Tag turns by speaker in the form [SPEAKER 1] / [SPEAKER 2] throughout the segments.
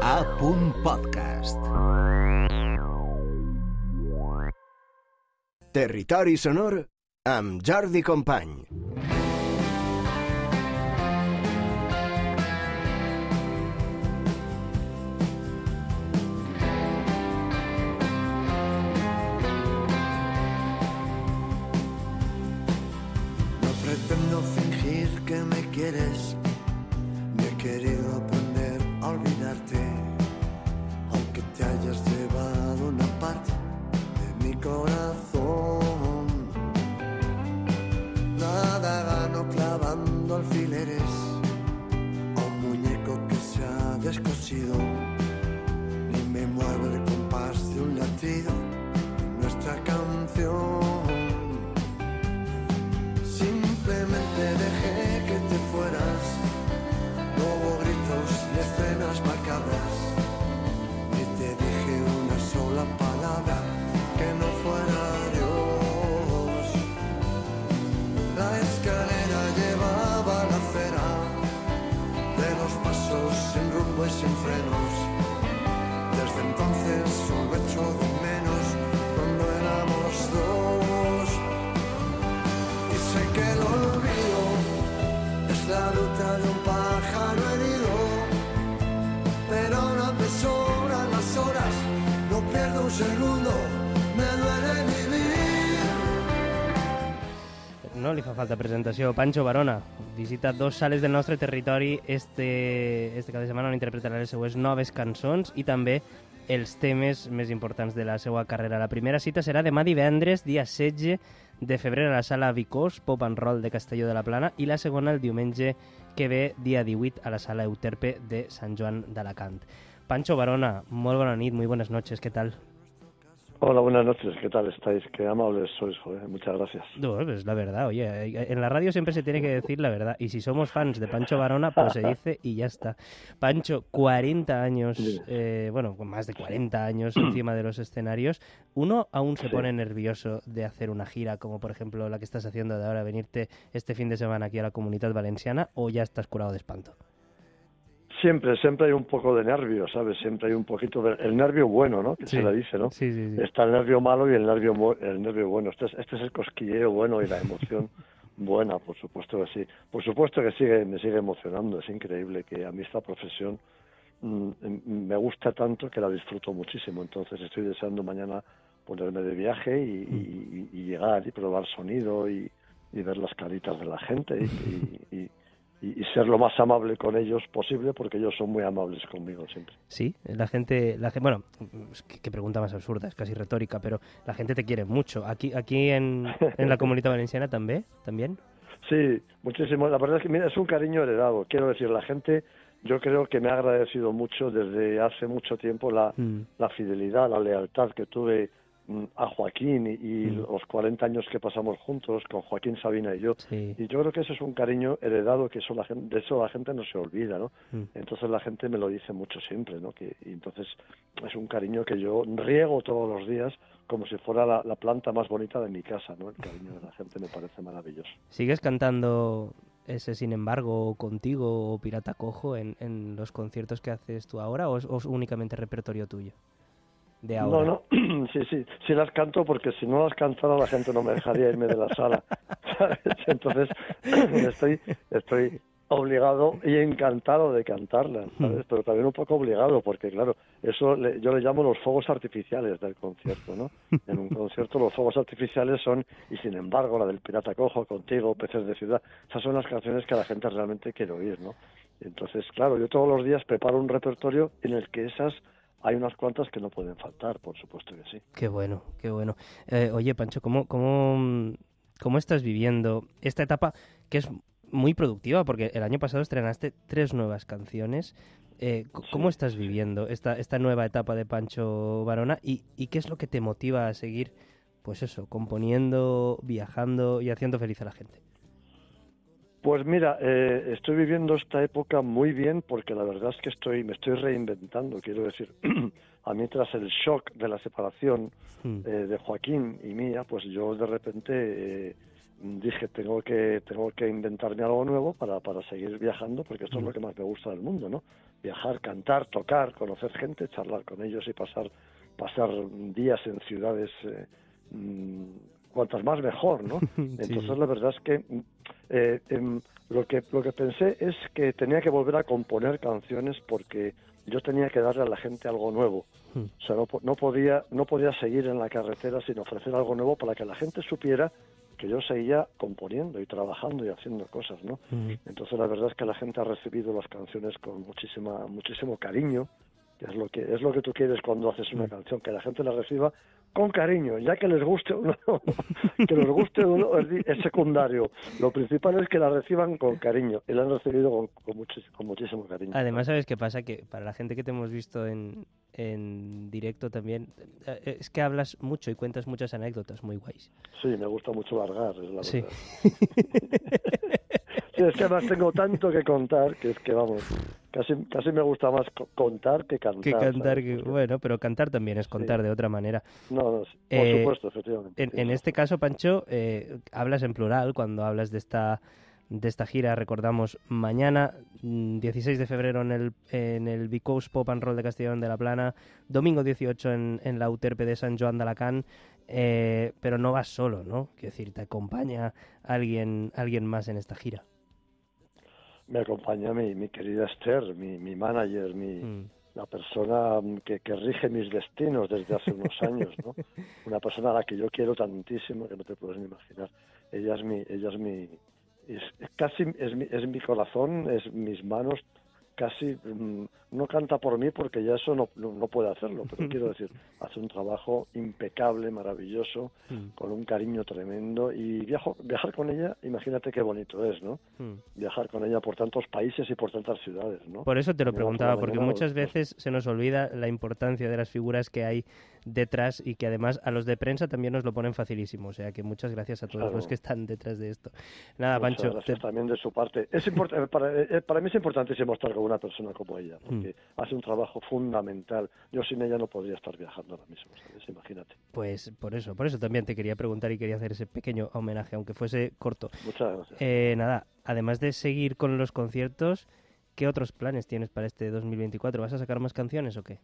[SPEAKER 1] A. Podcast.
[SPEAKER 2] Territori sonor amb Jordi Company.
[SPEAKER 3] No pretendo fingir que me quieres, he querido sin frenos. Desde entonces solo de No
[SPEAKER 4] li fa falta presentació. Pancho Barona visita dos sales del nostre territori este, este cap de setmana on interpretarà les seues noves cançons i també els temes més importants de la seva carrera. La primera cita serà demà divendres, dia 16 de febrer, a la sala Vicós, Pop and Roll de Castelló de la Plana, i la segona el diumenge que ve, dia 18, a la sala Euterpe de Sant Joan d'Alacant. Pancho Barona, molt bona nit, muy buenas noches, ¿qué tal?
[SPEAKER 5] Hola, buenas noches, ¿qué tal estáis? Qué amables sois, joder, muchas gracias.
[SPEAKER 4] No, es la verdad, oye, en la radio siempre se tiene que decir la verdad. Y si somos fans de Pancho Barona, pues se dice y ya está. Pancho, 40 años, eh, bueno, más de 40 años encima de los escenarios. ¿Uno aún se
[SPEAKER 5] Sí.
[SPEAKER 4] pone nervioso de hacer una gira, como por ejemplo la que estás haciendo de ahora, venirte este fin de semana aquí a la comunidad valenciana, o ya estás curado de espanto?
[SPEAKER 5] Siempre, siempre hay un poco de nervio, ¿sabes? Siempre hay un poquito de... El nervio bueno, ¿no? Que
[SPEAKER 4] Sí.
[SPEAKER 5] se le dice, ¿no?
[SPEAKER 4] Sí, sí.
[SPEAKER 5] Está el nervio malo y el nervio, el nervio bueno. Este es, este es el cosquilleo bueno y la emoción buena, por supuesto que sí. Por supuesto que sigue, me sigue emocionando. Es increíble que a mí esta profesión mm, mm, me gusta tanto que la disfruto muchísimo. Entonces estoy deseando mañana ponerme de viaje y, y- y- y llegar y probar sonido y, y ver las caritas de la gente y, y- ser lo más amable con ellos posible porque ellos son muy amables conmigo siempre.
[SPEAKER 4] Sí, la gente, la gente bueno, qué pregunta más absurda, es casi retórica, pero la gente te quiere mucho. Aquí, aquí en, en la comunidad valenciana también, también.
[SPEAKER 5] Sí, muchísimo. La verdad es que mira, es un cariño heredado. Quiero decir, la gente, yo creo que me ha agradecido mucho desde hace mucho tiempo la,
[SPEAKER 4] Mm.
[SPEAKER 5] la fidelidad, la lealtad que tuve a Joaquín y, y
[SPEAKER 4] Mm.
[SPEAKER 5] los 40 años que pasamos juntos con Joaquín Sabina y yo.
[SPEAKER 4] Sí.
[SPEAKER 5] Y yo creo que eso es un cariño heredado que eso la gente, de eso la gente no se olvida, ¿no?
[SPEAKER 4] Mm.
[SPEAKER 5] Entonces la gente me lo dice mucho siempre, ¿no? Que, y entonces es un cariño que yo riego todos los días como si fuera la, la planta más bonita de mi casa, ¿no? El cariño de la gente me parece maravilloso.
[SPEAKER 4] ¿Sigues cantando ese Sin embargo contigo o Pirata Cojo en, en los conciertos que haces tú ahora o es, o es únicamente repertorio tuyo? De ahora.
[SPEAKER 5] No, no, sí, sí, sí las canto porque si no las cantara la gente no me dejaría irme de la sala, ¿sabes? Entonces estoy, estoy obligado y encantado de cantarlas, ¿sabes? Pero también un poco obligado porque, claro, eso le- yo le llamo los fuegos artificiales del concierto, ¿no? En un concierto los fuegos artificiales son, y sin embargo, la del Pirata Cojo, Contigo, Peces de Ciudad, esas son las canciones que la gente realmente quiere oír, ¿no? Entonces, claro, yo todos los días preparo un repertorio en el que esas hay unas cuantas que no pueden faltar, por supuesto que sí.
[SPEAKER 4] Qué bueno, qué bueno. Eh, oye, Pancho, ¿cómo, cómo, ¿cómo estás viviendo esta etapa que es muy productiva? Porque el año pasado estrenaste tres nuevas canciones. Eh, ¿Cómo estás viviendo esta, esta nueva etapa de Pancho Varona y, y qué es lo que te motiva a seguir, pues eso, componiendo, viajando y haciendo feliz a la gente?
[SPEAKER 5] Pues mira, eh, estoy viviendo esta época muy bien porque la verdad es que estoy, me estoy reinventando. Quiero decir, a mí tras el shock de la separación
[SPEAKER 4] Mm.
[SPEAKER 5] eh, de Joaquín y mía, pues yo de repente eh, dije tengo que tengo que inventarme algo nuevo para, para seguir viajando porque esto es lo
[SPEAKER 4] Mm.
[SPEAKER 5] que más me gusta del mundo no viajar cantar tocar conocer gente charlar con ellos y pasar pasar días en ciudades eh, mm, cuantas más mejor no entonces
[SPEAKER 4] sí.
[SPEAKER 5] la verdad es que eh, em, lo que lo que pensé es que tenía que volver a componer canciones porque yo tenía que darle a la gente algo nuevo
[SPEAKER 4] Mm.
[SPEAKER 5] o sea, no, no podía no podía seguir en la carretera sin ofrecer algo nuevo para que la gente supiera que yo seguía componiendo y trabajando y haciendo cosas, ¿no?
[SPEAKER 4] Mm.
[SPEAKER 5] Entonces la verdad es que la gente ha recibido las canciones con muchísima muchísimo cariño, que es lo que es lo que tú quieres cuando haces una canción, que la gente la reciba con cariño, ya que les guste o no, que les guste o no es, es secundario. Lo principal es que la reciban con cariño y la han recibido con, con, muchis- con muchísimo cariño.
[SPEAKER 4] Además, ¿sabes qué pasa? Que para la gente que te hemos visto en, en directo también, eh, es que hablas mucho y cuentas muchas anécdotas muy guays.
[SPEAKER 5] Sí, me gusta mucho largar, es la verdad. Sí, es que además tengo tanto que contar que es que vamos, casi casi me gusta más co- contar que cantar.
[SPEAKER 4] que cantar,
[SPEAKER 5] Porque-
[SPEAKER 4] bueno, pero cantar también es contar de otra manera.
[SPEAKER 5] No, no, por
[SPEAKER 4] Eh,
[SPEAKER 5] supuesto, efectivamente.
[SPEAKER 4] En, este caso, Pancho, eh, hablas en plural cuando hablas de esta de esta gira, recordamos, mañana, mm, 16 de febrero en el, en el Because Pop and Roll de Castellón de la Plana, domingo 18 en, en la Uterpe de San Joan de Alacant, eh, pero no vas solo, ¿no? Quiero decir, te acompaña alguien, alguien más en esta gira.
[SPEAKER 5] Me acompaña mi, mi querida Esther, mi, mi manager, mi,
[SPEAKER 4] Mm.
[SPEAKER 5] la persona mm, que, que rige mis destinos desde hace unos años, ¿no? Una persona a la que yo quiero tantísimo que no te puedes ni imaginar. Ella es mi, ella es mi, es, es casi es mi, es mi corazón, es mis manos, casi mm, no canta por mí porque ya eso no, no, no puede hacerlo, pero quiero decir, hace un trabajo impecable, maravilloso,
[SPEAKER 4] Mm.
[SPEAKER 5] con un cariño tremendo y viajo, viajar con ella, imagínate qué bonito es, ¿no?
[SPEAKER 4] Mm.
[SPEAKER 5] Viajar con ella por tantos países y por tantas ciudades, ¿no?
[SPEAKER 4] Por eso te lo
[SPEAKER 5] por
[SPEAKER 4] preguntaba, porque muchas veces se nos olvida la importancia de las figuras que hay detrás y que además a los de prensa también nos lo ponen facilísimo. O sea que muchas gracias a todos
[SPEAKER 5] Claro.
[SPEAKER 4] los que están detrás de esto. Nada,
[SPEAKER 5] Muchas
[SPEAKER 4] Pancho,
[SPEAKER 5] gracias
[SPEAKER 4] te-
[SPEAKER 5] también de su parte. Es eh, para, eh, para mí es importantísimo estar con una persona como ella,
[SPEAKER 4] Mm.
[SPEAKER 5] porque hace un trabajo fundamental. Yo sin ella no podría estar viajando ahora mismo, ¿sabes? Imagínate.
[SPEAKER 4] pues por eso, por eso también te quería preguntar y quería hacer ese pequeño homenaje, aunque fuese corto.
[SPEAKER 5] Muchas gracias.
[SPEAKER 4] Eh, nada, además de seguir con los conciertos, ¿qué otros planes tienes para este 2024? ¿Vas a sacar más canciones o qué?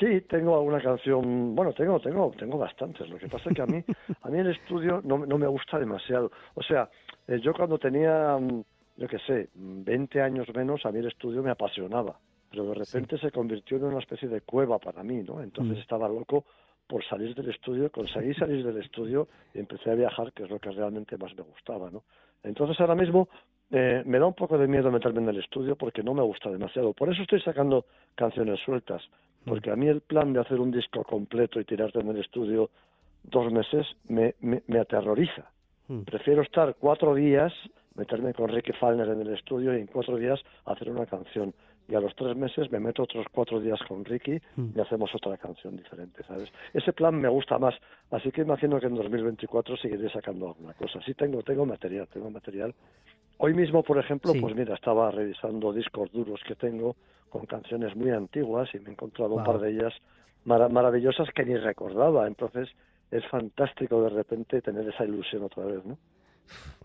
[SPEAKER 5] Sí, tengo alguna canción, bueno, tengo, tengo, tengo bastantes. Lo que pasa es que a mí, a mí el estudio no, no me gusta demasiado. O sea, eh, yo cuando tenía, mm, yo qué sé, mm, 20 años menos, a mí el estudio me apasionaba. Pero de repente se convirtió en una especie de cueva para mí, ¿no? Entonces
[SPEAKER 4] Mm.
[SPEAKER 5] estaba loco por salir del estudio, conseguí salir del estudio y empecé a viajar, que es lo que realmente más me gustaba, ¿no? Entonces ahora mismo eh, me da un poco de miedo meterme en el estudio porque no me gusta demasiado. Por eso estoy sacando canciones sueltas, porque a mí el plan de hacer un disco completo y tirarte en el estudio dos meses me, me, me aterroriza.
[SPEAKER 4] Mm.
[SPEAKER 5] Prefiero estar cuatro días, meterme con Ricky Falner en el estudio y en cuatro días hacer una canción. Y a los tres meses me meto otros cuatro días con Ricky
[SPEAKER 4] Mm.
[SPEAKER 5] y hacemos otra canción diferente, ¿sabes? Ese plan me gusta más, así que imagino que en 2024 seguiré sacando alguna cosa. Sí tengo, tengo material, tengo material. Hoy mismo, por ejemplo,
[SPEAKER 4] Sí.
[SPEAKER 5] pues mira, estaba revisando discos duros que tengo con canciones muy antiguas y me he encontrado un par de ellas mara- maravillosas que ni recordaba. Entonces es fantástico de repente tener esa ilusión otra vez, ¿no?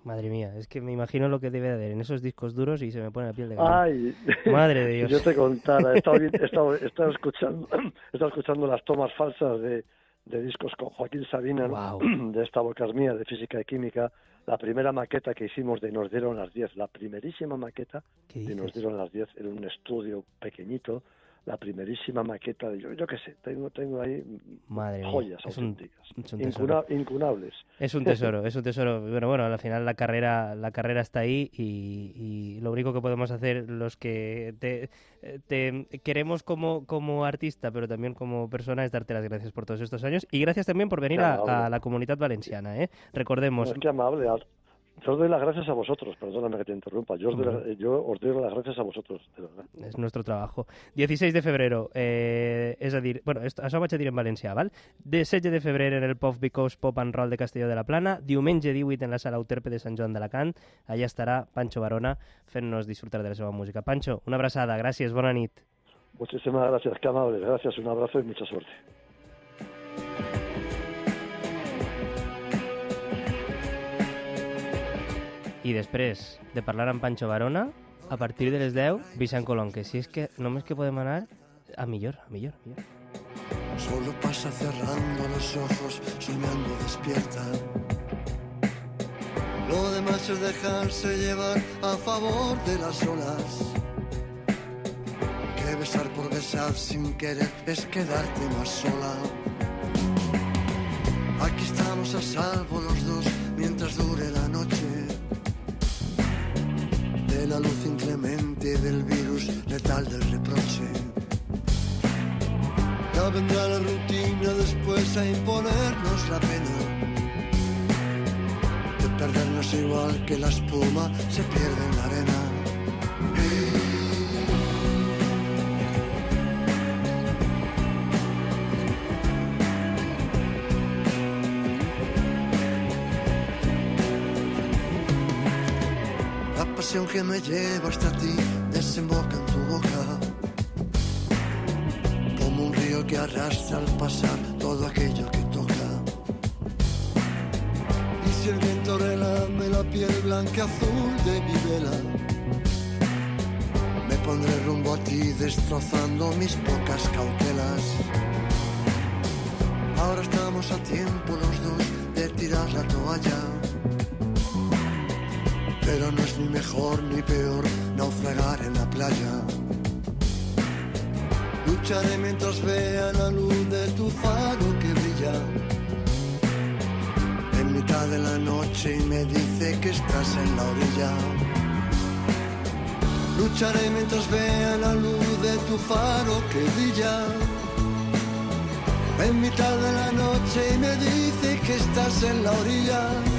[SPEAKER 4] Madre mía, es que me imagino lo que debe de haber en esos discos duros y se me pone la piel de gallina.
[SPEAKER 5] Ay,
[SPEAKER 4] Madre de Dios.
[SPEAKER 5] yo te contara, he estado, vi- he estado, he estado escuchando, he estado escuchando las tomas falsas de, de discos con Joaquín Sabina, de esta boca es mía, de física y química, la primera maqueta que hicimos de Nos dieron las 10, la primerísima maqueta
[SPEAKER 4] ¿Qué
[SPEAKER 5] de Nos dieron las 10 en un estudio pequeñito, la primerísima maqueta de yo, yo qué sé, tengo, tengo ahí
[SPEAKER 4] Madre
[SPEAKER 5] joyas
[SPEAKER 4] es un- es un
[SPEAKER 5] incuna- incunables.
[SPEAKER 4] Es un tesoro, es un tesoro. Bueno, bueno, al final la carrera, la carrera está ahí y, y lo único que podemos hacer los que te, te queremos como, como artista, pero también como persona, es darte las gracias por todos estos años y gracias también por venir a, la comunidad valenciana. ¿eh? Recordemos,
[SPEAKER 5] No, es que amable. Yo os doy las gracias a vosotros, perdóname que te interrumpa. Yo os, doy, la- yo os doy las gracias a vosotros, de verdad.
[SPEAKER 4] és nuestro trabajo. 16 de febrer, eh, és a dir, bueno, això ho vaig a dir en valencià, val? De 16 de febrer en el Pop Because Pop and Roll de Castelló de la Plana, diumenge 18 en la sala Euterpe de Sant Joan d'Alacant, allà estarà Pancho Barona fent-nos disfrutar de la seva música. Pancho, una abraçada, gràcies, bona nit.
[SPEAKER 5] Muchísimas gracias, qué amable. Gracias, un abrazo y mucha suerte.
[SPEAKER 4] I després de parlar amb Pancho Barona, a partir de les 10, Vicent Colom, que si és que només que podem anar a millor, a millor, a millor.
[SPEAKER 3] Solo pasa cerrando los ojos, soñando despierta. Lo demás es dejarse llevar a favor de las olas. Que besar por besar sin querer es quedarte más sola. Aquí estamos a salvo los dos mientras dure la noche. Letal del reproche. Ya vendrá la rutina después a imponernos la pena de perdernos igual que la espuma se pierde en la arena. La pasión que me lleva hasta ti desemboca en al pasar todo aquello que toca. Y si el viento relame la piel blanca azul de mi vela, me pondré rumbo a ti destrozando mis pocas cautelas. Ahora estamos a tiempo los dos de tirar la toalla. Pero no es ni mejor ni peor naufragar en la playa. Lucharé mientras vea la luz de tu faro que brilla en mitad de la noche y me dice que estás en la orilla. Lucharé mientras vea la luz de tu faro que brilla en mitad de la noche y me dice que estás en la orilla.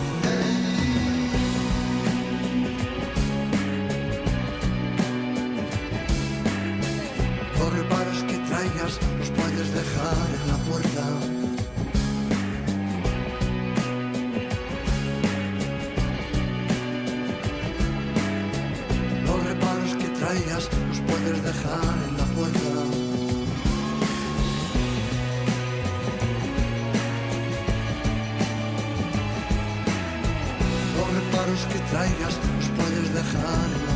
[SPEAKER 3] Los puedes dejar en la puerta. Los reparos que traigas los puedes dejar en la puerta. Los reparos que traigas los puedes dejar en la puerta.